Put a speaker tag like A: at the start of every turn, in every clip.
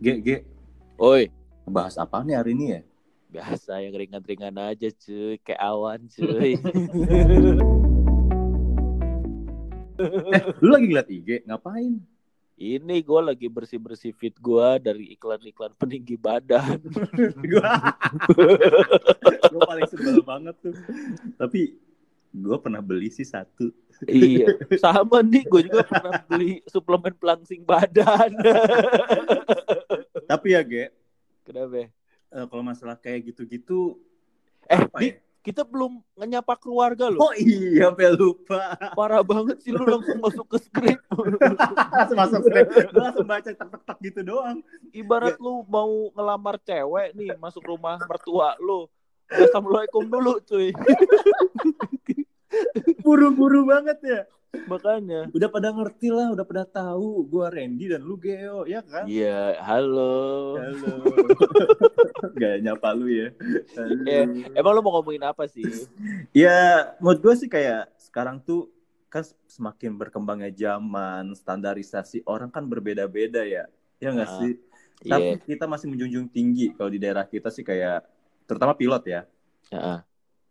A: Ge, Ge,
B: Oi,
A: bahas apa nih hari ini ya?
B: biasa yang ringan-ringan aja cuy, kayak awan cuy.
A: Eh, lu lagi ngeliat IG, ngapain?
B: Ini gue lagi bersih-bersih fit gue dari iklan-iklan peninggi badan.
A: gua paling sebel banget tuh. Tapi gua pernah beli sih satu.
B: iya, sama nih gue juga pernah beli suplemen pelangsing badan.
A: Tapi ya, Ge,
B: Kenapa?
A: eh, kalau masalah kayak gitu-gitu
B: Eh, Di,
A: ya?
B: kita belum nyapa keluarga loh.
A: Oh iya, sampai lupa.
B: Parah banget sih lu langsung masuk ke skrip.
A: langsung masuk script. Gua langsung baca tek tek tek gitu doang.
B: Ibarat lu mau ngelamar cewek nih masuk rumah mertua lu. Assalamualaikum dulu cuy.
A: Buru-buru banget ya.
B: Makanya.
A: Udah pada ngerti lah, udah pada tahu gua Randy dan lu Geo, ya kan?
B: Iya, halo.
A: Halo. Gak nyapa lu ya. Halo.
B: Eh, Emang lu mau ngomongin apa sih?
A: Ya, menurut gue sih kayak sekarang tuh kan semakin berkembangnya zaman, standarisasi orang kan berbeda-beda ya. Ya nggak
B: Ah,
A: sih?
B: Iya.
A: Tapi kita masih menjunjung tinggi kalau di daerah kita sih kayak terutama pilot ya.
B: Heeh.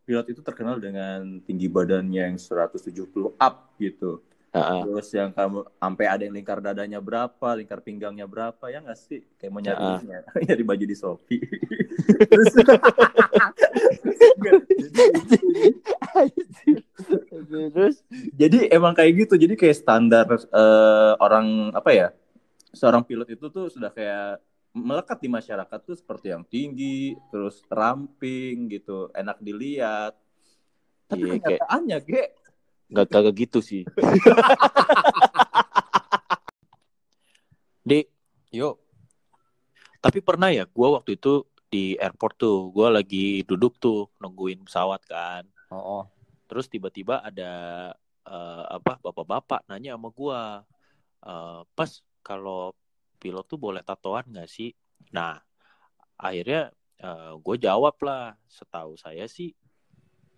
A: Pilot itu terkenal dengan tinggi badannya yang 170 up gitu.
B: Heeh.
A: Terus yang kamu sampai ada yang lingkar dadanya berapa, lingkar pinggangnya berapa, ya nggak sih? Kayak mau nyari
B: Ah.
A: nyari baju di Shopee. Terus
B: Terus
A: jadi emang kayak gitu. Jadi kayak standar eh, orang apa ya? Seorang pilot itu tuh sudah kayak melekat di masyarakat tuh seperti yang tinggi, terus ramping gitu, enak dilihat. Tapi
B: Iya, kayak-
A: kenyataannya, Ge,
B: nggak kagak gitu sih. Di,
A: yuk.
B: tapi pernah ya gua waktu itu di airport tuh, gua lagi duduk tuh nungguin pesawat kan.
A: Oh, oh.
B: Terus tiba-tiba ada eh, apa bapak-bapak nanya sama gua, eh, pas kalau pilot tuh boleh tatoan nggak sih? Nah, akhirnya eh, gue jawab lah, setahu saya sih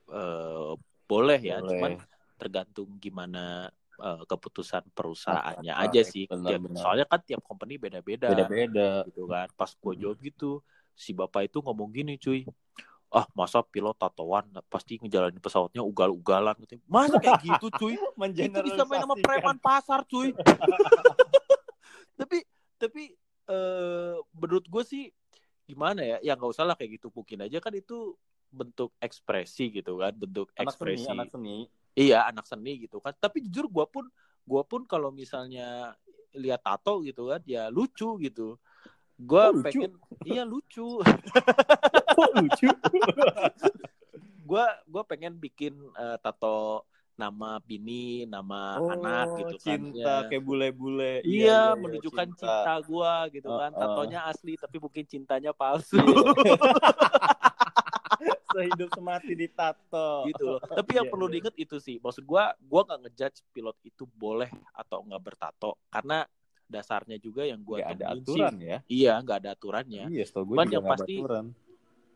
B: eh, boleh ya,
A: Boleh.
B: cuman tergantung gimana eh, keputusan perusahaannya
A: Ah,
B: aja sih.
A: benar,
B: Tiap-
A: benar.
B: soalnya kan tiap company beda-beda
A: Beda-beda.
B: gitu kan. Pas gue jawab gitu, si bapak itu ngomong gini cuy. Ah masa pilot tatoan pasti ngejalanin pesawatnya ugal-ugalan Katanya, Masa kayak gitu cuy Itu bisa main sama preman pasar cuy Tapi Tapi eh, Menurut gue sih Gimana ya Ya nggak usah lah kayak gitu Mungkin aja kan itu Bentuk ekspresi gitu kan Bentuk
A: Anak seni,
B: ekspresi
A: anak seni.
B: Iya anak seni gitu kan. Tapi jujur gue pun gue pun kalau misalnya lihat tato gitu kan ya lucu gitu. Gue
A: Oh, lucu?
B: pengen iya lucu.
A: Kok lucu?
B: Gue gue pengen bikin eh, tato nama bini, nama anak gitu kan.
A: Oh, cinta
B: Ya.
A: kayak bule-bule.
B: Iya, menunjukkan cinta, gue gitu kan.
A: Uh, uh.
B: Tatonya asli tapi mungkin cintanya palsu
A: Sehidup semati ditato.
B: gitu loh. Tapi yang
A: Iya,
B: perlu
A: iya.
B: diingat itu sih. Maksud gue gue nggak ngejudge pilot itu boleh atau nggak bertato karena dasarnya juga yang gue
A: Gak ada aturan ya.
B: Iya, nggak ada aturannya.
A: Iya, setahu
B: Cuman
A: juga
B: yang pasti
A: aturan.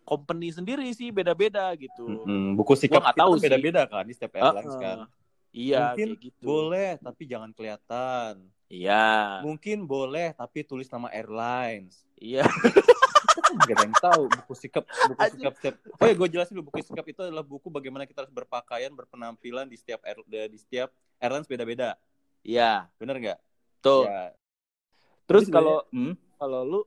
B: Company sendiri sih beda-beda gitu.
A: Mm-mm. Buku sikap kita
B: tahu
A: kan beda-beda kan di setiap airlines
B: Heeh.
A: kan.
B: Iya,
A: Mungkin
B: kayak gitu.
A: Boleh, tapi jangan kelihatan.
B: Iya,
A: Mungkin boleh, tapi tulis nama airlines.
B: iya.
A: Gak ada yang tahu buku sikap buku
B: Anjing.
A: sikap setiap. Oh ya, gue jelasin dulu buku sikap itu adalah buku bagaimana kita harus berpakaian, berpenampilan di setiap air, di setiap airlines beda-beda.
B: Iya,
A: Bener nggak?
B: tuh.
A: Ya.
B: Terus kalau
A: hmm?
B: kalau lu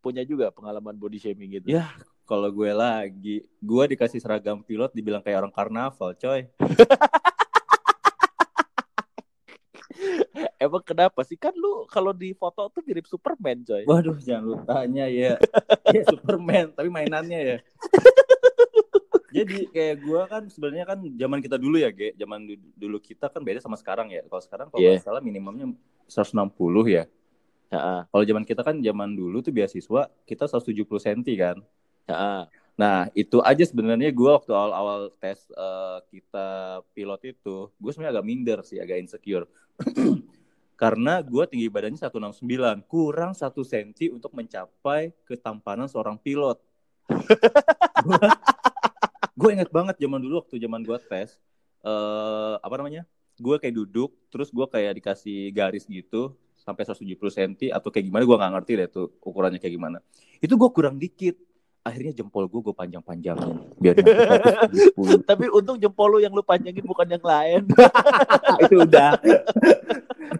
B: punya juga pengalaman body shaming gitu.
A: Ya. Kalau gue lagi, gue dikasih seragam pilot dibilang kayak orang karnaval, coy.
B: Emang kenapa sih? Kan lu kalau di foto tuh mirip Superman, coy.
A: Waduh, jangan lu tanya ya. ya Superman, tapi mainannya ya. Jadi kayak gue kan sebenarnya kan zaman kita dulu ya, Ge. Zaman du- dulu kita kan beda sama sekarang ya. Kalau sekarang kalau nggak salah minimumnya 160 ya.
B: Heeh,
A: Kalau zaman kita kan zaman dulu tuh beasiswa kita 170 cm kan.
B: Heeh.
A: Nah, itu aja sebenarnya gue waktu awal-awal tes eh, kita pilot itu, gue sebenarnya agak minder sih, agak insecure. Karena gue tinggi badannya 169, kurang 1 cm untuk mencapai ketampanan seorang pilot. gue inget banget zaman dulu waktu zaman gue tes, eh apa namanya? Gue kayak duduk, terus gue kayak dikasih garis gitu sampai 170 cm atau kayak gimana gue nggak ngerti deh tuh ukurannya kayak gimana itu gue kurang dikit akhirnya jempol gue gue panjang panjangin biar
B: tapi untung jempol lu yang lu panjangin bukan yang lain.
A: Itu udah.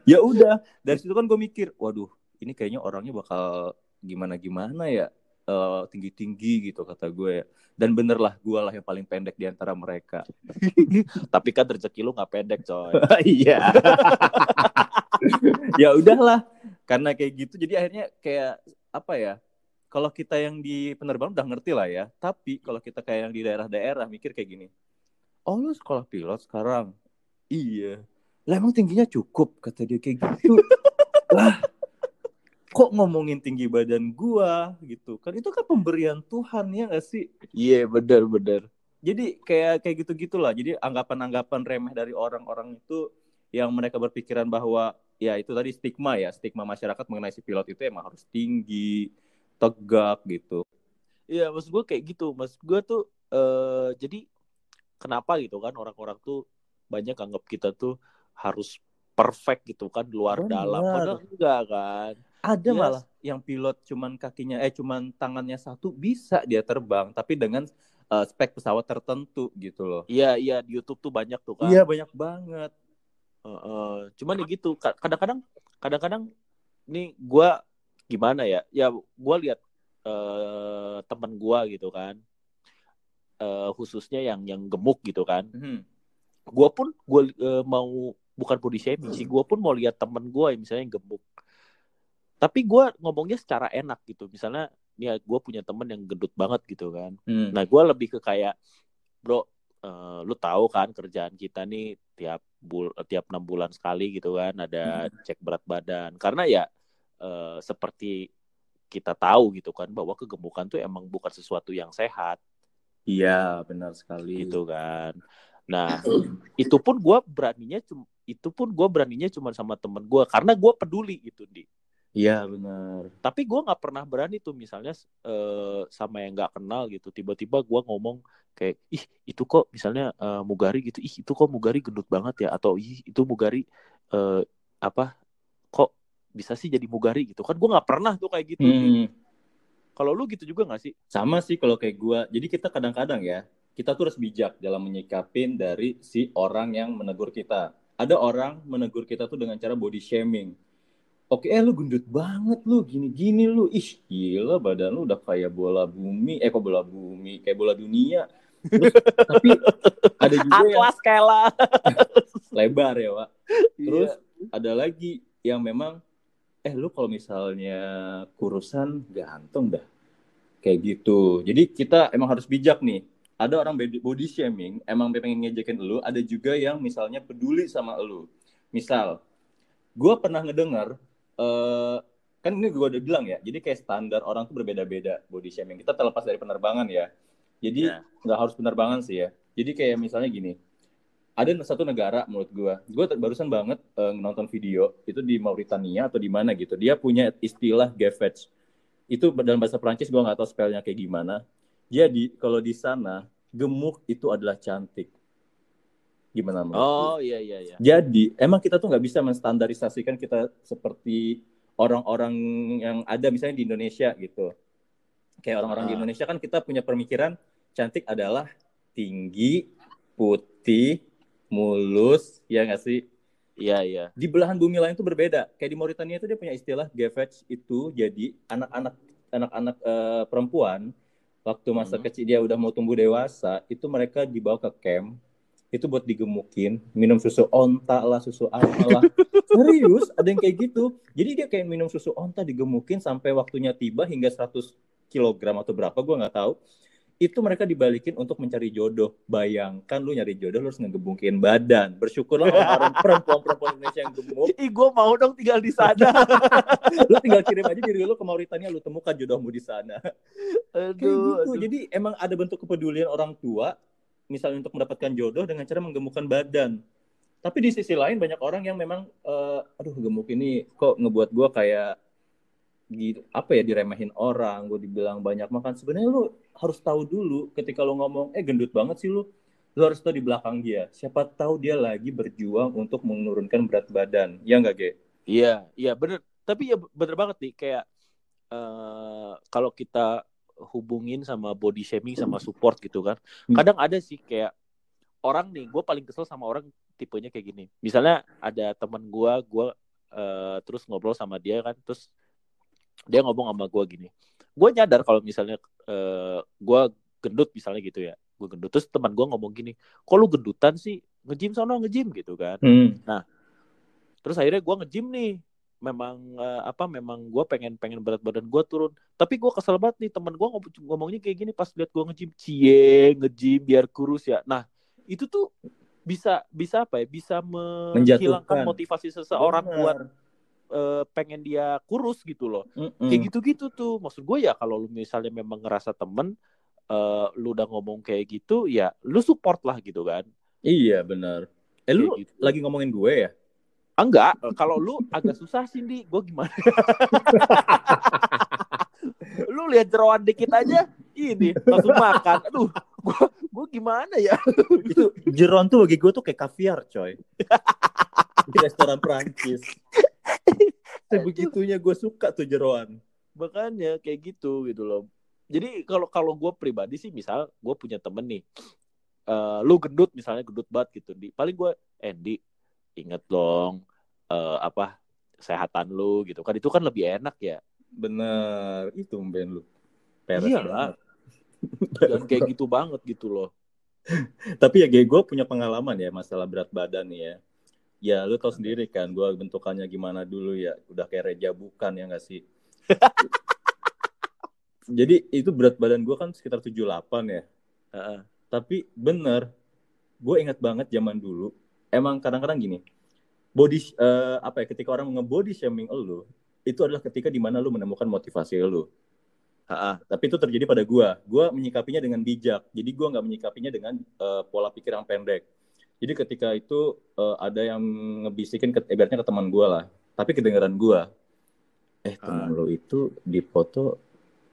A: Ya udah. Dari situ kan gue mikir waduh ini kayaknya orangnya bakal gimana gimana ya uh, eh, tinggi tinggi gitu kata gue ya. Dan bener lah gue lah yang paling pendek di antara mereka.
B: Tapi kan rezeki lu nggak pendek coy.
A: Iya. Ya udahlah. Karena kayak gitu jadi akhirnya kayak apa ya kalau kita yang di penerbangan udah ngerti lah ya. Tapi kalau kita kayak yang di daerah-daerah mikir kayak gini. Oh lu sekolah pilot sekarang? Iya. Lah emang tingginya cukup kata dia kayak gitu. lah kok ngomongin tinggi badan gua gitu kan itu kan pemberian Tuhan ya gak sih
B: iya yeah, benar benar
A: jadi kayak kayak gitu gitulah jadi anggapan-anggapan remeh dari orang-orang itu yang mereka berpikiran bahwa ya itu tadi stigma ya stigma masyarakat mengenai si pilot itu emang harus tinggi tegak gitu.
B: Iya maksud gue kayak gitu. Maksud gue tuh uh, jadi kenapa gitu kan orang-orang tuh banyak anggap kita tuh harus perfect gitu kan luar Benar. dalam. Padahal enggak kan.
A: Ada yes. malah yang pilot cuman kakinya eh cuman tangannya satu bisa dia terbang tapi dengan uh, spek pesawat tertentu gitu loh.
B: Iya iya di YouTube tuh banyak tuh kan.
A: Iya banyak banget.
B: Uh, uh, cuman ya gitu. Kadang-kadang kadang-kadang nih gue gimana ya ya gue lihat uh, temen gue gitu kan uh, khususnya yang yang gemuk gitu kan hmm. gue pun gue uh, mau bukan body shaming sih gue pun mau lihat temen gue misalnya yang gemuk tapi gue ngomongnya secara enak gitu misalnya ya gue punya temen yang gendut banget gitu kan hmm. nah gue lebih ke kayak bro uh, lu tahu kan kerjaan kita nih tiap bul tiap enam bulan sekali gitu kan ada hmm. cek berat badan karena ya uh, seperti kita tahu gitu kan bahwa kegemukan tuh emang bukan sesuatu yang sehat.
A: Iya benar sekali.
B: Itu kan. Nah itu pun gue beraninya itu pun gue beraninya cuma sama temen gue karena gue peduli gitu di.
A: Iya benar.
B: Tapi gue nggak pernah berani tuh misalnya uh, sama yang nggak kenal gitu. Tiba-tiba gue ngomong kayak ih itu kok misalnya uh, Mugari gitu. Ih itu kok Mugari gendut banget ya atau ih itu Mugari uh, apa kok bisa sih jadi mugari gitu kan gue nggak pernah tuh kayak gitu hmm. kalau lu gitu juga nggak sih
A: sama sih kalau kayak gue jadi kita kadang-kadang ya kita tuh harus bijak dalam menyikapin dari si orang yang menegur kita ada orang menegur kita tuh dengan cara body shaming Oke, eh lu gendut banget lu, gini-gini lu. Ih, gila badan lu udah kayak bola bumi. Eh, kok bola bumi? Kayak bola dunia. Terus, tapi ada juga
B: Atlas yang... Kela.
A: lebar ya, Pak. Terus iya. ada lagi yang memang eh lu kalau misalnya kurusan ganteng dah. Kayak gitu. Jadi kita emang harus bijak nih. Ada orang body shaming emang pengen ngejekin lu ada juga yang misalnya peduli sama lu. Misal gue pernah ngedengar uh, kan ini gue udah bilang ya jadi kayak standar orang tuh berbeda-beda body shaming. Kita terlepas dari penerbangan ya. Jadi ya. nggak yeah. harus penerbangan sih ya. Jadi kayak misalnya gini ada satu negara menurut gue gue barusan banget uh, nonton video itu di Mauritania atau di mana gitu. Dia punya istilah gavage. Itu dalam bahasa Prancis gue nggak tahu spellnya kayak gimana. Jadi kalau di sana gemuk itu adalah cantik. Gimana
B: menurut oh iya iya iya.
A: Jadi emang kita tuh nggak bisa menstandarisasikan kita seperti orang-orang yang ada misalnya di Indonesia gitu. Kayak orang-orang di ah. Indonesia kan kita punya pemikiran cantik adalah tinggi putih mulus, ya nggak sih?
B: Iya, iya.
A: Di belahan bumi lain itu berbeda. Kayak di Mauritania itu dia punya istilah gavage itu jadi anak-anak anak-anak uh, perempuan waktu masa hmm. kecil dia udah mau tumbuh dewasa, itu mereka dibawa ke camp itu buat digemukin, minum susu onta lah, susu apa lah. Serius, ada yang kayak gitu. Jadi dia kayak minum susu onta digemukin sampai waktunya tiba hingga 100 kilogram atau berapa, gue nggak tahu itu mereka dibalikin untuk mencari jodoh. Bayangkan lu nyari jodoh lu harus ngegebungkin badan. Bersyukurlah orang perempuan-perempuan Indonesia yang gemuk.
B: Ih, gue mau dong tinggal di sana.
A: lu tinggal kirim aja diri lu ke Mauritania, lu temukan jodohmu di sana. Aduh, Kayak gitu. Aduh. Jadi emang ada bentuk kepedulian orang tua, misalnya untuk mendapatkan jodoh dengan cara menggemukkan badan. Tapi di sisi lain banyak orang yang memang, uh, aduh gemuk ini kok ngebuat gue kayak gitu apa ya diremehin orang gue dibilang banyak makan sebenarnya lu harus tahu dulu ketika lu ngomong eh gendut banget sih lu lu harus tahu di belakang dia siapa tahu dia lagi berjuang untuk menurunkan berat badan ya enggak ge
B: Iya, iya bener. Tapi ya bener banget nih kayak uh, kalau kita hubungin sama body shaming sama support gitu kan. Hmm. Kadang ada sih kayak orang nih, gue paling kesel sama orang tipenya kayak gini. Misalnya ada teman gue, gue uh, terus ngobrol sama dia kan, terus dia ngomong sama gue gini. Gue nyadar kalau misalnya uh, gue gendut misalnya gitu ya, gue gendut. Terus teman gue ngomong gini, kok lu gendutan sih? Ngejim sono ngejim gitu kan. Hmm. Nah, terus akhirnya gue ngejim nih memang uh, apa memang gue pengen pengen berat badan gue turun tapi gue kesel banget nih teman gue ngom ngomongnya kayak gini pas lihat gue ngejim cie ngejim biar kurus ya nah itu tuh bisa bisa apa ya bisa menghilangkan motivasi seseorang Benar. buat uh, pengen dia kurus gitu loh mm -mm. kayak gitu-gitu tuh maksud gue ya kalau lu misalnya memang ngerasa temen uh, lu udah ngomong kayak gitu ya lu support lah gitu kan
A: iya benar eh lu gitu. lagi ngomongin gue ya
B: Enggak, kalau lu agak susah sih, Di. Gue gimana? lu lihat jeroan dikit aja, ini langsung makan. Aduh, gue gue gimana ya?
A: Itu jeroan tuh bagi gue tuh kayak kaviar, coy. Di restoran Prancis. Sebegitunya gue suka tuh jeroan.
B: Makanya kayak gitu gitu loh. Jadi kalau kalau gue pribadi sih, misal gue punya temen nih, uh, lu gendut misalnya gendut banget gitu, di. Paling gue, eh di inget dong uh, apa kesehatan lu gitu. Kan itu kan lebih enak ya.
A: Bener. Itu ben lu.
B: Peres iya lah. Dan kayak gitu banget gitu loh.
A: Tapi ya gue punya pengalaman ya masalah berat badan nih ya ya lu tau sendiri kan gue bentukannya gimana dulu ya. Udah kayak reja bukan ya gak sih? Jadi itu berat badan gue kan sekitar 78 ya. Uh -uh. tapi bener gue ingat banget zaman dulu. Emang kadang-kadang gini body uh, apa ya ketika orang ngebody shaming lu itu adalah ketika di mana lu menemukan motivasi lu Ha-ha. tapi itu terjadi pada gua. Gua menyikapinya dengan bijak. Jadi gua nggak menyikapinya dengan uh, pola pikir yang pendek jadi ketika itu uh, ada yang ngebisikin ke, ibaratnya ke teman gua lah tapi kedengaran gua eh teman lu itu di foto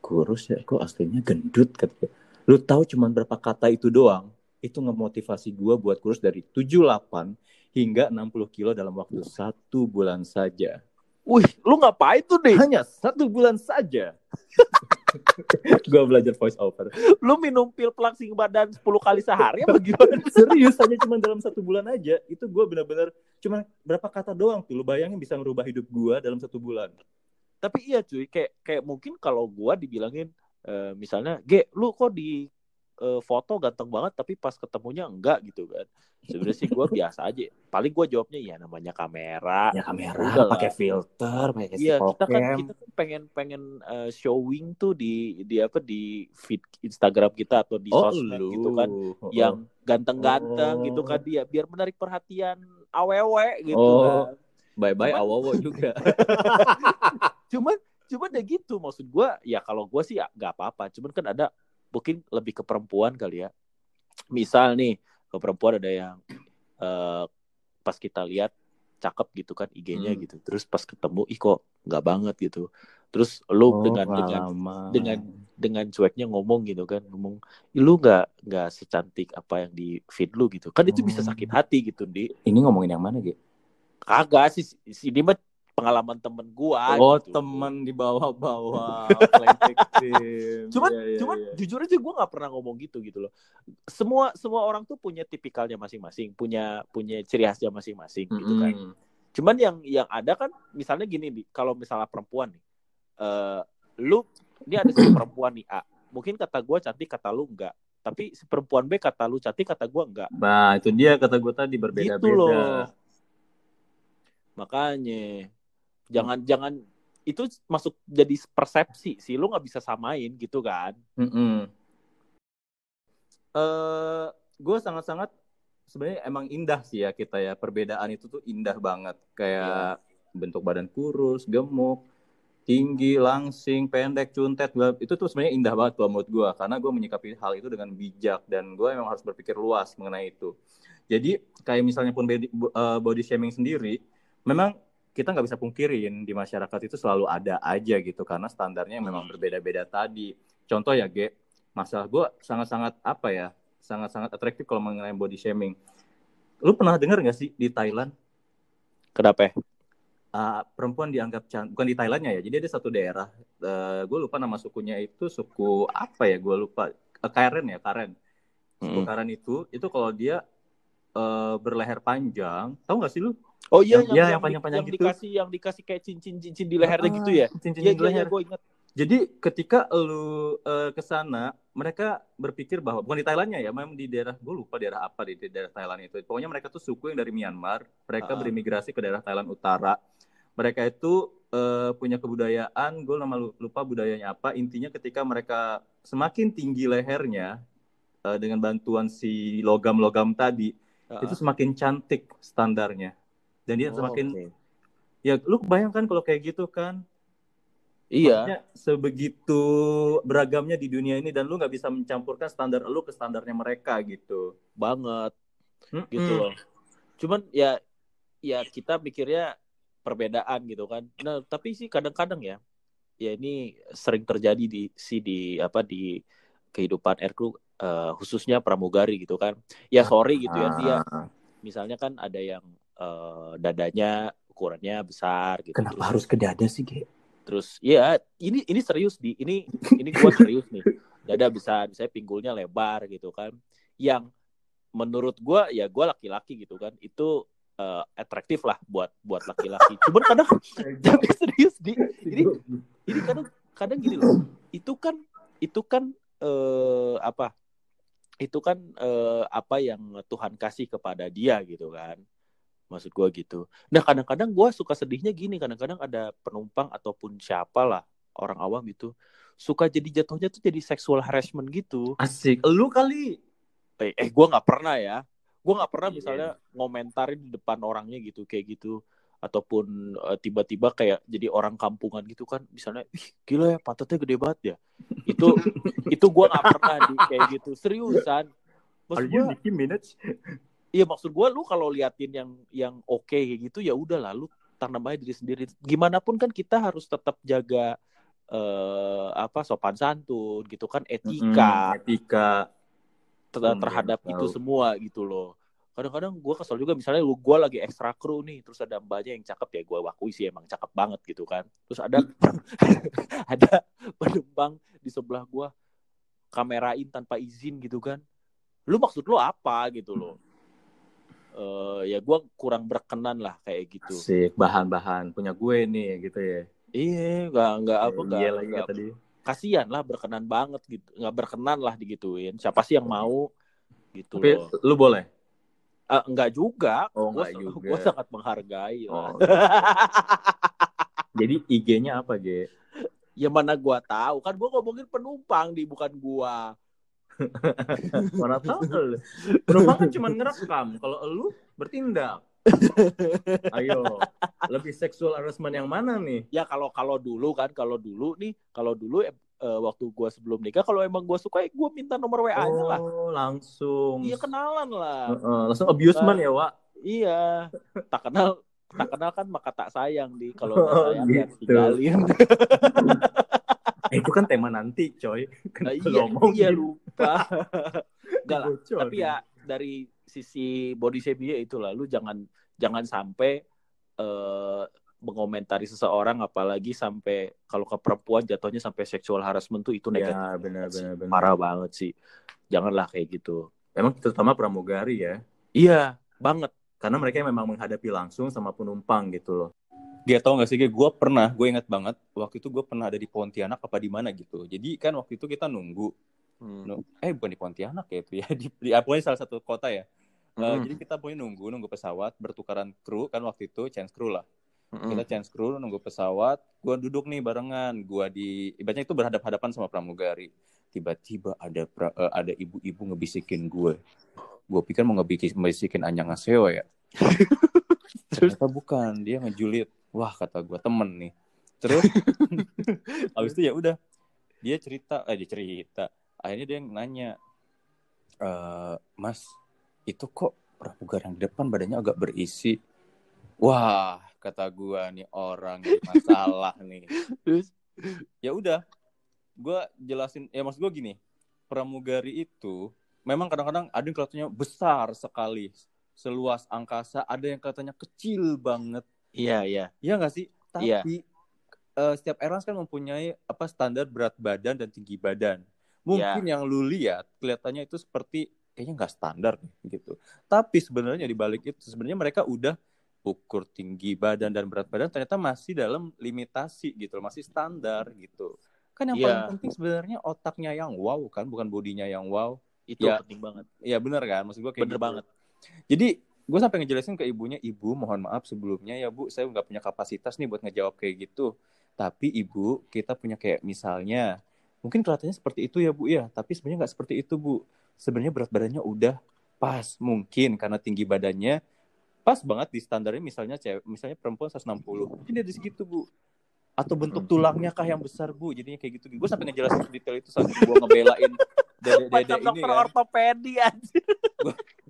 A: kurus ya kok aslinya gendut katanya lu tahu cuman berapa kata itu doang itu ngemotivasi gue buat kurus dari 78 hingga 60 kilo dalam waktu satu bulan saja.
B: Wih, lu ngapain tuh deh?
A: Hanya satu bulan saja. gue belajar voice over.
B: Lu minum pil pelangsing badan 10 kali sehari apa gimana?
A: Serius aja cuma dalam satu bulan aja. Itu gue benar-benar cuma berapa kata doang tuh. Lu bayangin bisa merubah hidup gue dalam satu bulan.
B: Tapi iya cuy, kayak kayak mungkin kalau gue dibilangin uh, misalnya, "Ge, lu kok di uh, foto ganteng banget tapi pas ketemunya enggak gitu kan sebenarnya sih gue biasa aja paling gue jawabnya ya namanya kamera
A: ya kamera pakai filter pakai
B: iya kita kan kita kan pengen pengen uh, showing tuh di di apa di feed Instagram kita atau di oh, sosmed lu. gitu kan oh. yang ganteng-ganteng oh. gitu kan dia biar menarik perhatian awewe gitu oh. kan
A: bye bye awewe juga
B: cuman cuman ya gitu maksud gue ya kalau gue sih ya nggak apa-apa cuman kan ada mungkin lebih ke perempuan kali ya. Misal nih ke perempuan ada yang uh, pas kita lihat cakep gitu kan IG-nya hmm. gitu. Terus pas ketemu ih kok nggak banget gitu. Terus lu oh, dengan dengan dengan dengan cueknya ngomong gitu kan ngomong lu nggak nggak secantik apa yang di feed lu gitu. Kan itu bisa sakit hmm. hati gitu di
A: ini ngomongin yang mana gitu
B: kagak sih si ini mah pengalaman temen gua
A: oh gitu. temen di bawah-bawah
B: cuman yeah, yeah, cuman yeah. jujur aja gua nggak pernah ngomong gitu gitu loh. Semua semua orang tuh punya tipikalnya masing-masing punya punya ciri khasnya masing-masing mm -hmm. gitu kan. Cuman yang yang ada kan misalnya gini nih kalau misalnya perempuan nih uh, lu ini ada si perempuan nih A. Mungkin kata gua cantik kata lu enggak. Tapi si perempuan B kata lu cantik kata gua enggak.
A: Nah itu dia kata gua tadi berbeda-beda. Gitu loh.
B: Makanya jangan hmm. jangan itu masuk jadi persepsi sih lu nggak bisa samain gitu kan mm -hmm.
A: uh, gue sangat-sangat sebenarnya emang indah sih ya kita ya perbedaan itu tuh indah banget kayak yeah. bentuk badan kurus gemuk tinggi langsing pendek cuntet itu tuh sebenarnya indah banget tuh menurut gue karena gue menyikapi hal itu dengan bijak dan gue emang harus berpikir luas mengenai itu jadi kayak misalnya pun body, uh, body shaming sendiri memang kita nggak bisa pungkirin di masyarakat itu selalu ada aja gitu karena standarnya memang hmm. berbeda-beda tadi. Contoh ya, Ge, masalah gue sangat-sangat apa ya, sangat-sangat atraktif kalau mengenai body shaming. Lu pernah dengar nggak sih di Thailand?
B: Kenapa?
A: uh, perempuan dianggap cantik bukan di Thailandnya ya jadi ada satu daerah uh, gue lupa nama sukunya itu suku apa ya gue lupa uh, Karen ya Karen suku hmm. Karen itu itu kalau dia uh, berleher panjang tahu nggak sih lu
B: Oh iya yang, yang, yang panjang-panjang yang gitu. dikasih yang dikasih kayak cincin-cincin di lehernya ah, gitu ya. Cincin
A: iya, di iya, leher. Iya, gue ingat. Jadi ketika lu uh, ke sana, mereka berpikir bahwa bukan di Thailandnya ya, memang di daerah gue lupa daerah apa di, di daerah Thailand itu. Pokoknya mereka tuh suku yang dari Myanmar, mereka uh. berimigrasi ke daerah Thailand Utara. Mereka itu uh, punya kebudayaan, gue nama lupa budayanya apa. Intinya ketika mereka semakin tinggi lehernya uh, dengan bantuan si logam-logam tadi, uh. itu semakin cantik standarnya. Dan dia oh, semakin okay. ya lu bayangkan kalau kayak gitu kan
B: Iya. Maksudnya
A: sebegitu beragamnya di dunia ini dan lu nggak bisa mencampurkan standar lu ke standarnya mereka gitu.
B: Banget. Mm-mm. Gitu loh. Cuman ya ya kita pikirnya perbedaan gitu kan. Nah, tapi sih kadang-kadang ya ya ini sering terjadi di si di apa di kehidupan Erku uh, khususnya pramugari gitu kan. Ya sorry gitu ya dia ah. misalnya kan ada yang uh, dadanya ukurannya besar gitu.
A: Kenapa harus ke dada sih, Ge?
B: terus ya ini ini serius di ini ini gua serius nih. Dada besar saya pinggulnya lebar gitu kan. Yang menurut gua ya gua laki-laki gitu kan itu uh, atraktif lah buat buat laki-laki. Cuman kadang jangan serius di ini ini kadang kadang gini loh. Itu kan itu kan uh, apa? Itu kan uh, apa yang Tuhan kasih kepada dia gitu kan maksud gue gitu. Nah kadang-kadang gue suka sedihnya gini kadang-kadang ada penumpang ataupun siapa lah orang awam gitu suka jadi jatuhnya tuh jadi sexual harassment gitu.
A: Asik. Lu kali.
B: Eh, eh gue nggak pernah ya. Gue nggak pernah yeah. misalnya ngomentarin di depan orangnya gitu kayak gitu. Ataupun uh, tiba-tiba kayak jadi orang kampungan gitu kan misalnya ih gila ya pantatnya gede banget ya. Itu itu gue nggak pernah di kayak gitu. Seriusan.
A: Maksud Are you Nicki Minaj?
B: Iya maksud gue lu kalau liatin yang yang oke okay kayak gitu ya udah lah lu tanam aja diri sendiri. Gimana pun kan kita harus tetap jaga eh apa sopan santun gitu kan etika.
A: Hmm, etika
B: ter hmm, terhadap itu semua gitu loh. Kadang-kadang gue kesel juga misalnya gue lagi ekstra kru nih terus ada mbaknya yang cakep ya gue wakui sih emang cakep banget gitu kan. Terus ada ada penumpang di sebelah gue kamerain tanpa izin gitu kan. Lu maksud lu apa gitu loh? Uh, ya gue kurang berkenan lah kayak gitu.
A: Bahan-bahan punya gue nih gitu ya.
B: Iya, nggak nggak apa nggak. Iya lagi tadi. Kasian lah berkenan banget gitu, nggak berkenan lah digituin. Siapa sih yang mau gitu
A: Tapi loh. lu boleh?
B: Uh, enggak juga.
A: Oh, enggak juga.
B: Gue sangat menghargai. Oh.
A: Jadi IG-nya apa, Ge?
B: Ya mana gua tahu. Kan gua ngomongin penumpang di bukan gua.
A: Mana tahu lu. Penumpang kan cuma ngerekam, kalau lu bertindak. Ayo, lebih seksual harassment yang mana nih?
B: Ya kalau kalau dulu kan, kalau dulu nih, kalau dulu eh, waktu gua sebelum nikah, kalau emang gua suka, ya gua minta nomor WA-nya
A: lah. Oh, langsung.
B: Iya kenalan lah. Uh,
A: uh, langsung abusement ya, Wak.
B: Iya, tak kenal tak kenal kan maka tak sayang di kalau oh, sayang ya gitu. tinggalin.
A: eh, itu kan tema nanti coy
B: nah, iya, ngomong iya lupa Enggak lah tapi ya dari sisi body shape itu lah lu jangan jangan sampai uh, mengomentari seseorang apalagi sampai kalau ke perempuan jatuhnya sampai sexual harassment tuh itu negatif
A: ya, benar, benar, benar.
B: parah banget sih. Janganlah kayak gitu.
A: Emang terutama pramugari ya?
B: Iya banget.
A: Karena mereka memang menghadapi langsung sama penumpang gitu loh. Gue tau gak sih, gue pernah, gue inget banget, waktu itu gue pernah ada di Pontianak apa di mana gitu. Jadi kan waktu itu kita nunggu, hmm. eh bukan di Pontianak ya itu ya, di, di pokoknya salah satu kota ya. Eh, hmm. Uh, jadi kita punya nunggu, nunggu pesawat, bertukaran kru, kan waktu itu change crew lah. Hmm. Kita change crew, nunggu pesawat, gue duduk nih barengan, gue di, ibaratnya itu berhadap-hadapan sama pramugari. Tiba-tiba ada pra, uh, ada ibu-ibu ngebisikin gue. Gue pikir mau ngebisikin Anyang Aseo ya. Ternyata bukan, dia ngejulit wah kata gue temen nih terus habis itu ya udah dia cerita eh dia cerita akhirnya dia nanya e, mas itu kok pramugari yang di depan badannya agak berisi wah kata gue nih orang masalah nih ya udah gue jelasin ya maksud gue gini pramugari itu memang kadang-kadang ada yang kelihatannya besar sekali seluas angkasa ada yang katanya kecil banget
B: Iya, iya.
A: Iya nggak sih?
B: Iya.
A: Tapi eh, setiap airlines kan mempunyai apa standar berat badan dan tinggi badan. Mungkin yang lu lihat kelihatannya itu seperti kayaknya nggak standar gitu. Tapi sebenarnya di balik itu sebenarnya mereka udah ukur tinggi badan dan berat badan ternyata masih dalam limitasi gitu, masih standar gitu. Kan yang
B: Iya.
A: paling penting sebenarnya otaknya yang wow kan, bukan bodinya yang wow.
B: Itu
A: Ya.
B: penting banget.
A: Iya bener kan, maksud gue kayak
B: Bener
A: gitu.
B: banget.
A: Jadi gue sampai ngejelasin ke ibunya, ibu mohon maaf sebelumnya ya bu, saya nggak punya kapasitas nih buat ngejawab kayak gitu. Tapi ibu, kita punya kayak misalnya, mungkin kelihatannya seperti itu ya bu ya, tapi sebenarnya nggak seperti itu bu. Sebenarnya berat badannya udah pas, mungkin karena tinggi badannya pas banget di standarnya misalnya cewek, misalnya perempuan 160, mungkin dia di segitu bu. Atau bentuk tulangnya kah yang besar bu, jadinya kayak gitu. Gue sampai ngejelasin detail itu saat gue ngebelain dede-dede
B: Macam
A: ini
B: dokter
A: kan
B: ortopedi anjir.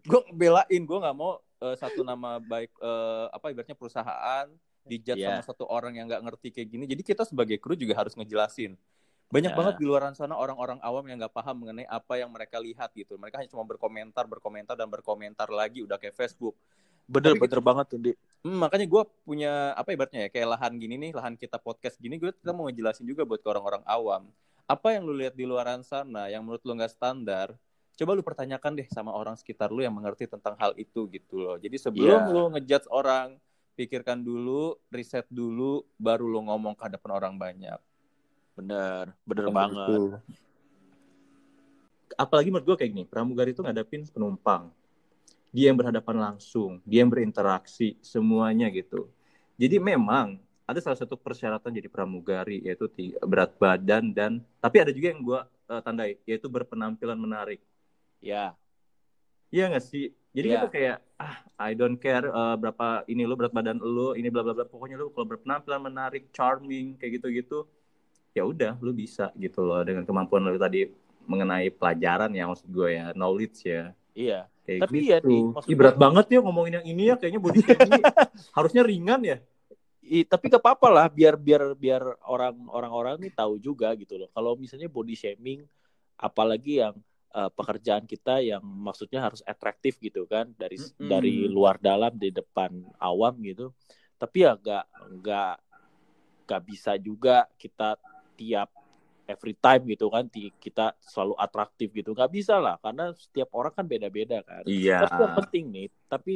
A: gue belain gue nggak mau eh, satu nama baik eh, apa ibaratnya perusahaan dijat
B: Iya.
A: sama satu orang yang nggak ngerti kayak gini jadi kita sebagai kru juga harus ngejelasin banyak
B: Ya.
A: banget di luar sana orang-orang awam yang nggak paham mengenai apa yang mereka lihat gitu. Mereka hanya cuma berkomentar berkomentar dan berkomentar lagi. Udah kayak Facebook.
B: Bener,
A: Tapi
B: bener banget tuh, Di.
A: Hmm, makanya gue punya apa ibaratnya ya kayak lahan gini nih lahan kita podcast gini gue kita mau ngejelasin juga buat ke orang-orang awam. Apa yang lu lihat di luaran sana yang menurut lu nggak standar? Coba lu pertanyakan deh sama orang sekitar lu yang mengerti tentang hal itu gitu loh. Jadi sebelum
B: Iya.
A: lu ngejudge orang pikirkan dulu riset dulu baru lu ngomong ke hadapan orang banyak
B: Bener, bener
A: Kayak
B: banget.
A: gitu. apalagi menurut gue kayak gini pramugari itu ngadapin penumpang dia yang berhadapan langsung dia yang berinteraksi semuanya gitu jadi memang ada salah satu persyaratan jadi pramugari yaitu ti- berat badan dan tapi ada juga yang gue tandai yaitu berpenampilan menarik
B: Ya,
A: Iya nggak sih? Jadi
B: Iya.
A: kita kayak ah I don't care eh, berapa ini lo berat badan lo ini bla bla bla pokoknya lo kalau berpenampilan menarik, charming kayak gitu-gitu ya udah lo bisa gitu loh dengan kemampuan lo tadi mengenai pelajaran ya maksud gue ya knowledge ya
B: iya.
A: kayak
B: Tapi
A: gitu.
B: ya, Di, maksud
A: Ih,
B: gue-
A: berat banget ya ngomongin yang ini ya kayaknya body shaming harusnya ringan ya.
B: I, tapi gak apa-apa lah biar biar biar orang orang-orang nih tahu juga gitu loh. Kalau misalnya body shaming apalagi yang eh, pekerjaan kita yang maksudnya harus atraktif gitu kan dari
A: Mm-mm.
B: dari luar dalam di depan awam gitu. Tapi ya gak nggak nggak bisa juga kita tiap every time gitu kan kita selalu atraktif gitu nggak bisa lah karena setiap orang kan beda-beda kan
A: Iya.
B: tapi yang penting nih, tapi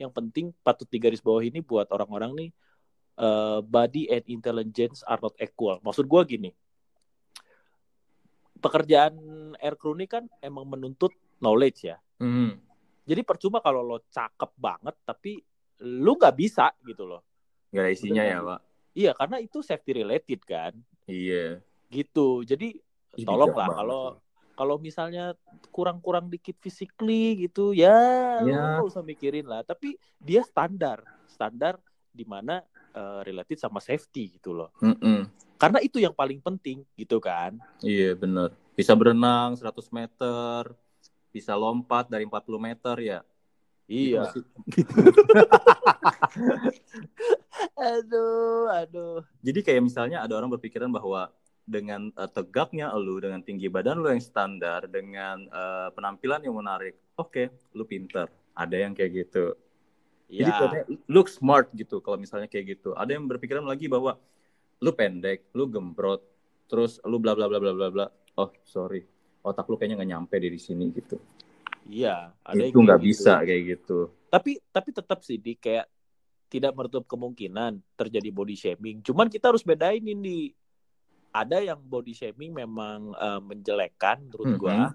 B: yang penting patut digaris bawah ini buat orang-orang nih, eh, body and intelligence are not equal. Maksud gua gini, pekerjaan aircrew ini kan emang menuntut knowledge ya.
A: Hmm.
B: Jadi percuma kalau lo cakep banget, tapi lu nggak bisa gitu loh.
A: Gak ada isinya ya pak.
B: Iya, karena itu safety related kan,
A: Iya.
B: gitu. Jadi
A: Ih,
B: tolong
A: bijak
B: lah
A: banget.
B: kalau kalau misalnya kurang-kurang dikit physically gitu ya,
A: Ya.
B: lu nggak usah mikirin lah tapi dia standar standar di mana eh, related sama safety gitu loh
A: Mm-mm.
B: karena itu yang paling penting gitu kan
A: Iya bener. Bisa berenang 100 meter, bisa lompat dari 40 meter ya.
B: iya
A: Gitu nggak sih?
B: aduh aduh
A: Jadi kayak misalnya ada orang berpikiran bahwa dengan eh, tegaknya lu, dengan tinggi badan lu yang standar, dengan eh, penampilan yang menarik, oke, lu pinter. Ada yang kayak gitu. Jadi
B: ya
A: katanya, look smart gitu kalau misalnya kayak gitu. Ada yang berpikiran lagi bahwa lu pendek, lu gembrot, terus lu bla bla bla bla bla bla. Oh sorry, otak lu kayaknya nggak nyampe di sini gitu.
B: iya ada yang
A: itu nggak
B: gitu.
A: bisa kayak gitu.
B: tapi tapi tetap sih di kayak tidak menutup kemungkinan terjadi body shaming. Cuman kita harus bedain ini. Ada yang body shaming memang eh, menjelekkan menurut gua.
A: Mhm.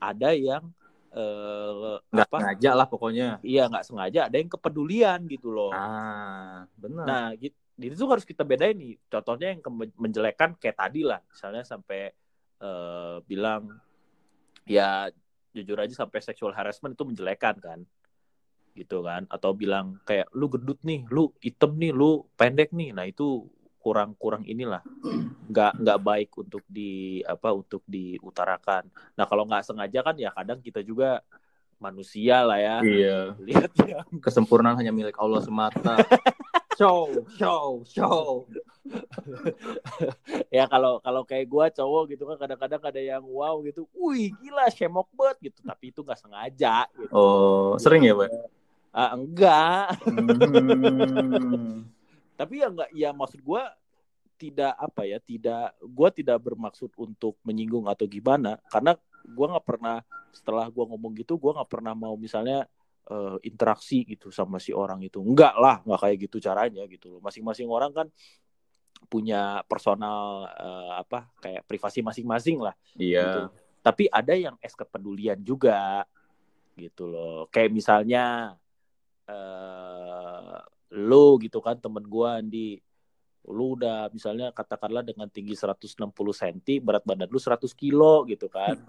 B: ada yang eh,
A: Nggak
B: apa?
A: sengaja lah pokoknya.
B: iya nggak sengaja. Ada yang kepedulian gitu loh.
A: Ah, benar.
B: nah gitu itu harus kita bedain nih. Contohnya yang menjelekkan kayak tadi lah. Misalnya sampai eh, bilang ya jujur aja sampai sexual harassment itu menjelekan kan gitu kan. Atau bilang kayak lu gendut nih lu hitam nih lu pendek nih. Nah itu kurang kurang inilah. Nggak nggak baik untuk di apa untuk diutarakan. Nah kalau nggak sengaja kan ya kadang kita juga manusia lah ya.
A: Iya.
B: lihat ya
A: Kesempurnaan hanya milik Allah semata. show, show, show.
B: ya kalau kalau kayak gua cowok gitu kan kadang-kadang ada yang wow gitu. Wih gila shemok banget gitu. Tapi itu nggak sengaja gitu.
A: Oh, sering ya, Pak?
B: Ah, enggak. Hmm. Tapi ya enggak ya maksud gue tidak apa ya tidak gue tidak bermaksud untuk menyinggung atau gimana karena gue nggak pernah setelah gue ngomong gitu gue nggak pernah mau misalnya uh, interaksi gitu sama si orang itu enggak lah nggak kayak gitu caranya gitu loh masing-masing orang kan punya personal uh, apa kayak privasi masing-masing lah
A: iya
B: gitu. tapi ada yang es kepedulian juga gitu loh kayak misalnya uh, lo gitu kan temen gue di lu udah misalnya katakanlah dengan tinggi 160 cm berat badan lu 100 kilo gitu kan.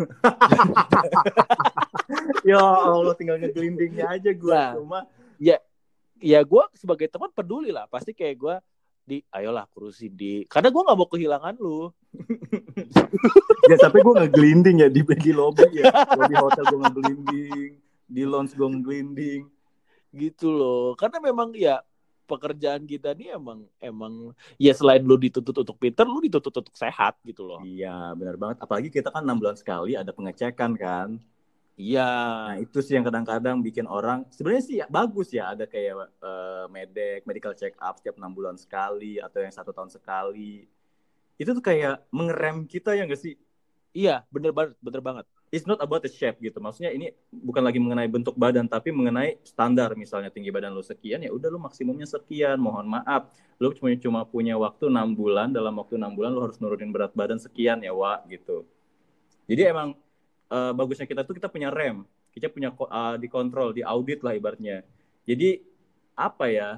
A: Ya Allah tinggal ngegelindingnya aja gue nah, cuma
B: ya ya gue sebagai teman peduli lah. Pasti kayak gue di ayolah kurusin di. Karena gue nggak mau kehilangan lu.
A: Ya tapi gue nggak gelinding ya di di lobby ya. Di hotel gue nggak gelinding di lounge gue gelinding
B: gitu loh karena memang ya pekerjaan kita nih emang emang ya selain lu dituntut untuk pinter, lu dituntut untuk sehat gitu loh.
A: Iya, benar banget. Apalagi kita kan enam bulan sekali ada pengecekan kan.
B: Iya.
A: Nah, itu sih yang kadang-kadang bikin orang sebenarnya sih ya, bagus ya ada kayak uh, medek, medical check up setiap enam bulan sekali atau yang satu tahun sekali. Itu tuh kayak mengerem kita ya enggak sih?
B: Iya, bener banget, bener banget
A: it's not about the shape gitu. Maksudnya ini bukan lagi mengenai bentuk badan tapi mengenai standar misalnya tinggi badan lo sekian ya udah lo maksimumnya sekian. Mohon maaf, lo cuma cuma punya waktu enam bulan dalam waktu enam bulan lo harus nurunin berat badan sekian ya wa gitu. Jadi emang uh, bagusnya kita tuh kita punya rem, kita punya uh, dikontrol, diaudit lah ibaratnya. Jadi apa ya?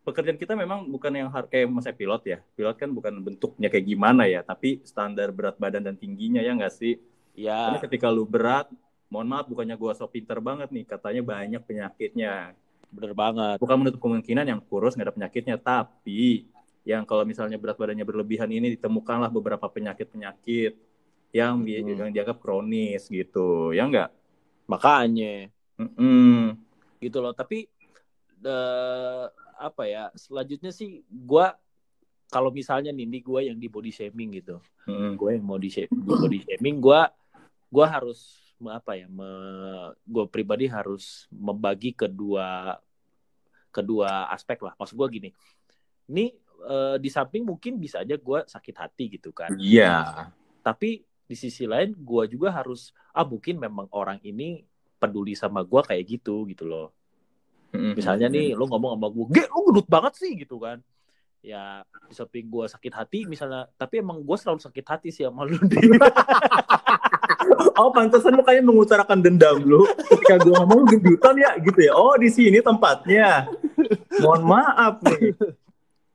A: Pekerjaan kita memang bukan yang kayak masa pilot ya. Pilot kan bukan bentuknya kayak gimana ya, tapi standar berat badan dan tingginya ya nggak sih?
B: Ya.
A: Karena ketika lu berat, mohon maaf bukannya gua so pinter banget nih, katanya banyak penyakitnya.
B: Bener banget.
A: Bukan menutup kemungkinan yang kurus nggak ada penyakitnya, tapi yang kalau misalnya berat badannya berlebihan ini ditemukanlah beberapa penyakit-penyakit yang, hmm. yang dianggap kronis gitu, ya enggak?
B: Makanya.
A: Mm -mm.
B: Gitu loh, tapi uh, apa ya, selanjutnya sih gua kalau misalnya nih, nih gue yang di body shaming gitu, hmm. gue yang mau di body shaming, gue gue harus apa ya me, gue pribadi harus membagi kedua kedua aspek lah. Maksud gue gini ini e, di samping mungkin bisa aja gue sakit hati gitu kan.
A: Iya. Yeah.
B: tapi di sisi lain gue juga harus ah mungkin memang orang ini peduli sama gue kayak gitu gitu loh. Mm-hmm. misalnya nih lo ngomong sama gue gue lo gendut banget sih gitu kan. Ya di samping gue sakit hati misalnya tapi emang gue selalu sakit hati sih sama lu
A: oh pantesan lu kayak mengutarakan dendam lu. Ketika gue ngomong gendutan ya gitu ya. Oh di sini tempatnya. Mohon maaf nih.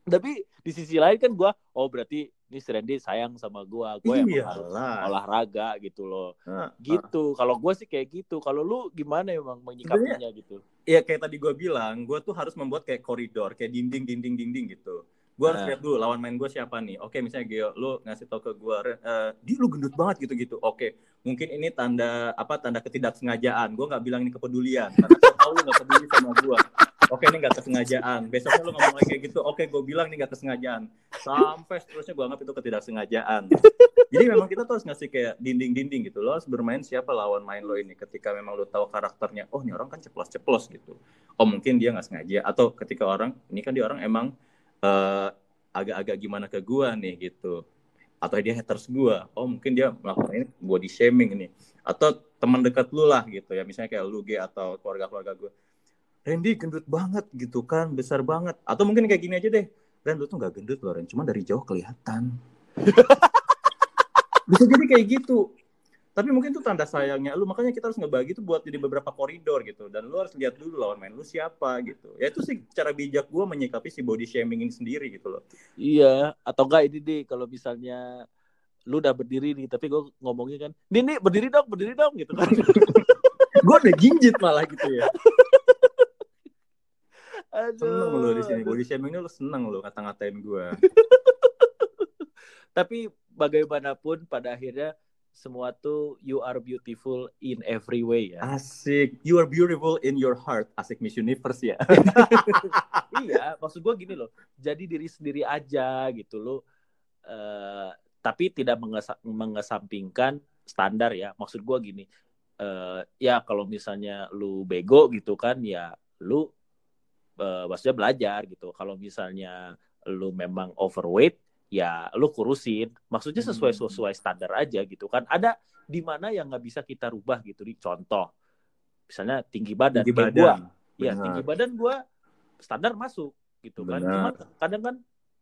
B: Tapi di sisi lain kan gue oh berarti ini si Randy sayang sama gue gue yang harus olahraga gitu loh. Gitu. Kalau gue sih kayak gitu. Kalau lu gimana emang menyikapinya gitu?
A: Iya kayak tadi gue bilang gue tuh harus membuat kayak koridor kayak dinding dinding dinding gitu gue harus nah. lihat dulu lawan main gue siapa nih. Oke misalnya Geo lu ngasih tau ke gue uh, dia lu gendut banget gitu gitu oke mungkin ini tanda apa tanda ketidaksengajaan. Gue nggak bilang ini kepedulian karena gue tahu lu nggak peduli sama gue oke ini nggak kesengajaan. Besoknya lu ngomong kayak gitu oke gue bilang ini nggak kesengajaan. Sampai seterusnya gue anggap itu ketidaksengajaan. Jadi memang kita tuh harus ngasih kayak dinding-dinding gitu lo harus bermain siapa lawan main lo ini? Ketika memang lo tahu karakternya oh ini orang kan ceplos-ceplos gitu. Oh mungkin dia nggak sengaja atau ketika orang ini kan dia orang emang uh, agak-agak gimana ke gua nih gitu. Atau dia haters gua. Oh mungkin dia melakukan ini body shaming ini atau teman dekat lu lah gitu ya. Misalnya kayak lu G atau keluarga-keluarga gua. Randy gendut banget gitu kan. Besar banget. Atau mungkin kayak gini aja deh. Ren lu tuh nggak gendut loh Ren. Cuma dari jauh kelihatan. Bisa jadi kayak gitu tapi mungkin itu tanda sayangnya lu makanya kita harus ngebagi itu buat jadi beberapa koridor gitu. Dan lu harus lihat dulu lawan main lu siapa gitu. Ya itu sih cara bijak gue menyikapi si body shaming ini sendiri gitu loh.
B: Iya atau enggak ini deh kalau misalnya lu udah berdiri nih tapi gue ngomongnya kan nih nih berdiri dong berdiri dong gitu kan.
A: Gue udah ginjit malah gitu ya. Aduh. seneng lu di sini body shaming lu seneng lu kata-ngatain gue
B: tapi bagaimanapun pada akhirnya semua tuh you are beautiful in every way ya.
A: Asik. You are beautiful in your heart. Asik Miss Universe ya.
B: iya, maksud gue gini loh. Jadi diri sendiri aja gitu loh. Uh, tapi tidak mengesa mengesampingkan standar ya. Maksud gue gini. Uh, ya kalau misalnya lu bego gitu kan ya lu uh, maksudnya belajar gitu. Kalau misalnya lu memang overweight, ya lu kurusin. Maksudnya sesuai hmm. sesuai standar aja gitu kan. Ada di mana yang nggak bisa kita rubah gitu. Di contoh, misalnya tinggi badan tinggi kayak badan. gua, ya tinggi badan gua standar masuk gitu kan. Cuma kadang kan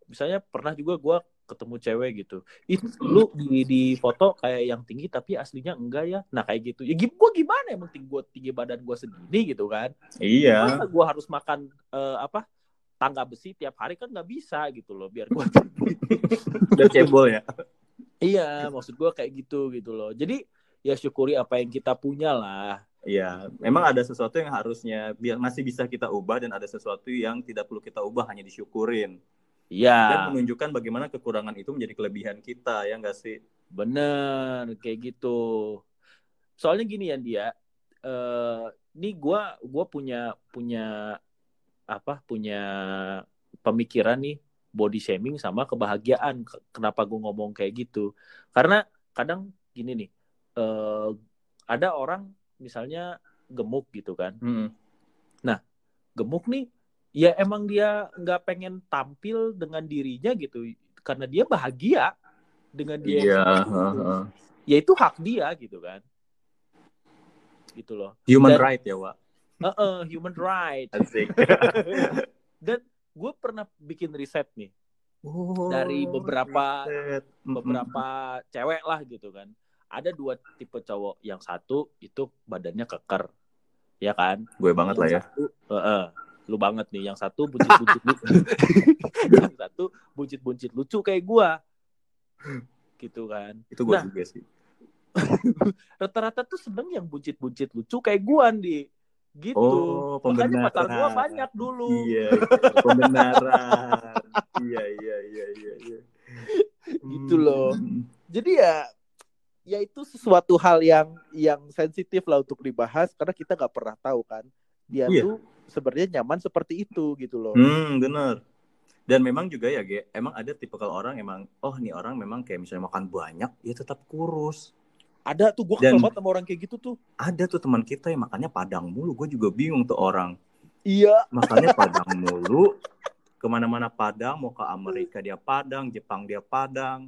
B: misalnya pernah juga gua ketemu cewek gitu itu lu di di foto kayak yang tinggi tapi aslinya enggak ya nah kayak gitu ya gue gimana emang tinggi gue tinggi badan gue segini gitu kan
A: iya
B: masa gue harus makan uh, apa tangga besi tiap hari kan nggak bisa gitu loh biar gue
A: udah cebol ya
B: iya maksud gue kayak gitu gitu loh jadi ya syukuri apa yang kita punya lah
A: Iya, memang ada sesuatu yang harusnya masih bisa kita ubah dan ada sesuatu yang tidak perlu kita ubah hanya disyukurin.
B: Iya.
A: Dan menunjukkan bagaimana kekurangan itu menjadi kelebihan kita, ya enggak sih?
B: Bener, kayak gitu. Soalnya gini ya dia, uh, ini gue gua punya punya apa? Punya pemikiran nih body shaming sama kebahagiaan. Kenapa gue ngomong kayak gitu? Karena kadang gini nih, uh, ada orang misalnya gemuk gitu kan. Hmm. Nah, gemuk nih ya emang dia nggak pengen tampil dengan dirinya gitu karena dia bahagia dengan dia
A: iya,
B: ya itu hak dia gitu kan gitu loh
A: human dan, right ya Wak
B: uh, uh, human right. Dan gue pernah bikin riset nih. Oh, dari beberapa riset. beberapa cewek lah gitu kan. Ada dua tipe cowok. Yang satu itu badannya keker. Ya kan?
A: Gue banget yang lah ya.
B: Satu, uh, uh, lu banget nih. Yang satu buncit-buncit lucu yang satu buncit-buncit lucu kayak gua. Gitu kan.
A: Itu gua nah, juga sih.
B: Rata-rata tuh seneng yang buncit-buncit lucu kayak gua di gitu oh, makanya pacar gua banyak dulu
A: iya pembenaran iya iya iya iya, iya.
B: gitu loh hmm. jadi ya ya itu sesuatu hal yang yang sensitif lah untuk dibahas karena kita nggak pernah tahu kan dia iya. tuh sebenarnya nyaman seperti itu gitu loh.
A: Hmm, benar. Dan memang juga ya, Ge, emang ada tipe kalau orang emang, oh nih orang memang kayak misalnya makan banyak, ya tetap kurus.
B: Ada tuh, gue kesel banget sama orang kayak gitu tuh.
A: Ada tuh teman kita yang makannya padang mulu, gue juga bingung tuh orang.
B: Iya.
A: Makannya padang mulu, ke mana-mana padang, mau ke Amerika dia padang, Jepang dia padang.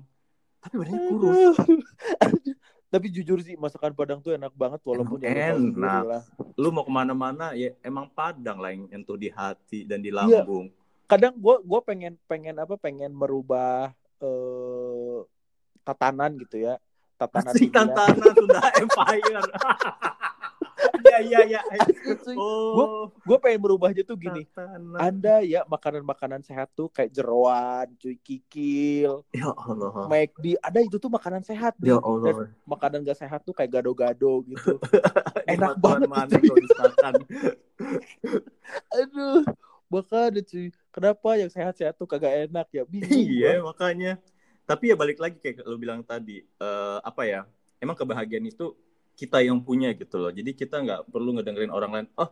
A: Tapi badannya kurus.
B: tapi jujur sih masakan Padang tuh enak banget walaupun
A: enak. Ya lu mau ke mana-mana ya emang Padang lah yang nyentuh di hati dan di iya. lambung. Iya.
B: Kadang gue gue pengen pengen apa pengen merubah uh, tatanan gitu ya
A: tatanan si tatanan sudah empire. Iya iya iya.
B: Oh. Gue pengen berubah aja tuh gini. Tatanan. Anda ya makanan-makanan sehat tuh kayak jeroan, cuy kikil.
A: Ya Allah.
B: di ada itu tuh makanan sehat.
A: Ya Allah. Dan
B: makanan gak sehat tuh kayak gado-gado gitu. Enak banget
A: mana kalau
B: Aduh. Makanya cuy, kenapa yang sehat-sehat tuh kagak enak ya?
A: Bingung iya, makanya. Tapi ya balik lagi kayak lo bilang tadi, uh, apa ya? Emang kebahagiaan itu kita yang punya gitu loh. Jadi kita nggak perlu ngedengerin orang lain. Oh, uh,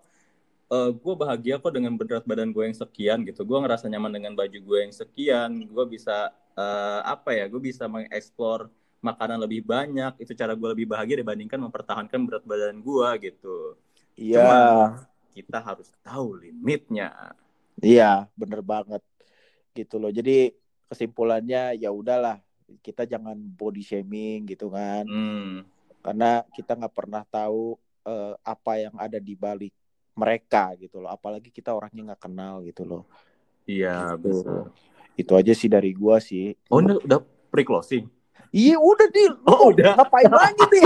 A: eh, gue bahagia kok dengan berat badan gue yang sekian gitu. Gue ngerasa nyaman dengan baju gue yang sekian. Gue bisa uh, apa ya? Gue bisa mengeksplor makanan lebih banyak. Itu cara gue lebih bahagia dibandingkan mempertahankan berat badan gue gitu.
B: Iya.
A: Kita harus tahu limitnya.
B: Iya, bener banget gitu loh. Jadi kesimpulannya ya udahlah kita jangan body shaming gitu kan. Hmm. Karena kita nggak pernah tahu uh, apa yang ada di balik mereka gitu loh. Apalagi kita orangnya nggak kenal gitu loh.
A: Iya gitu. betul.
B: Itu aja sih dari gua sih.
A: Oh udah, udah pre closing?
B: Iya udah di.
A: Oh udah.
B: ngapain lagi nih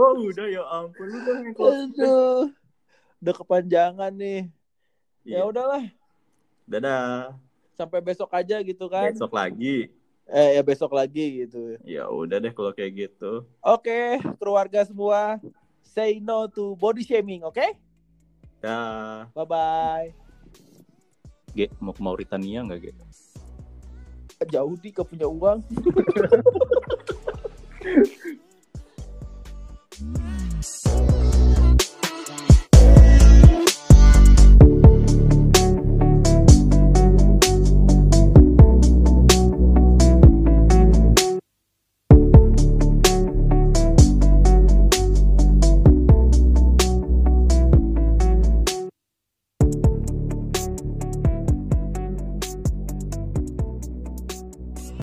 A: oh udah ya ampun. Udah
B: Aduh, udah kepanjangan nih. Ya iya. udahlah.
A: Dadah
B: sampai besok aja gitu kan
A: besok lagi
B: eh ya besok lagi gitu.
A: Ya udah deh kalau kayak gitu.
B: Oke, okay, keluarga semua say no to body shaming, oke? Okay?
A: Ya.
B: Bye bye.
A: Ge, mau ke Mauritania nggak, Ge?
B: Jauh di, punya uang.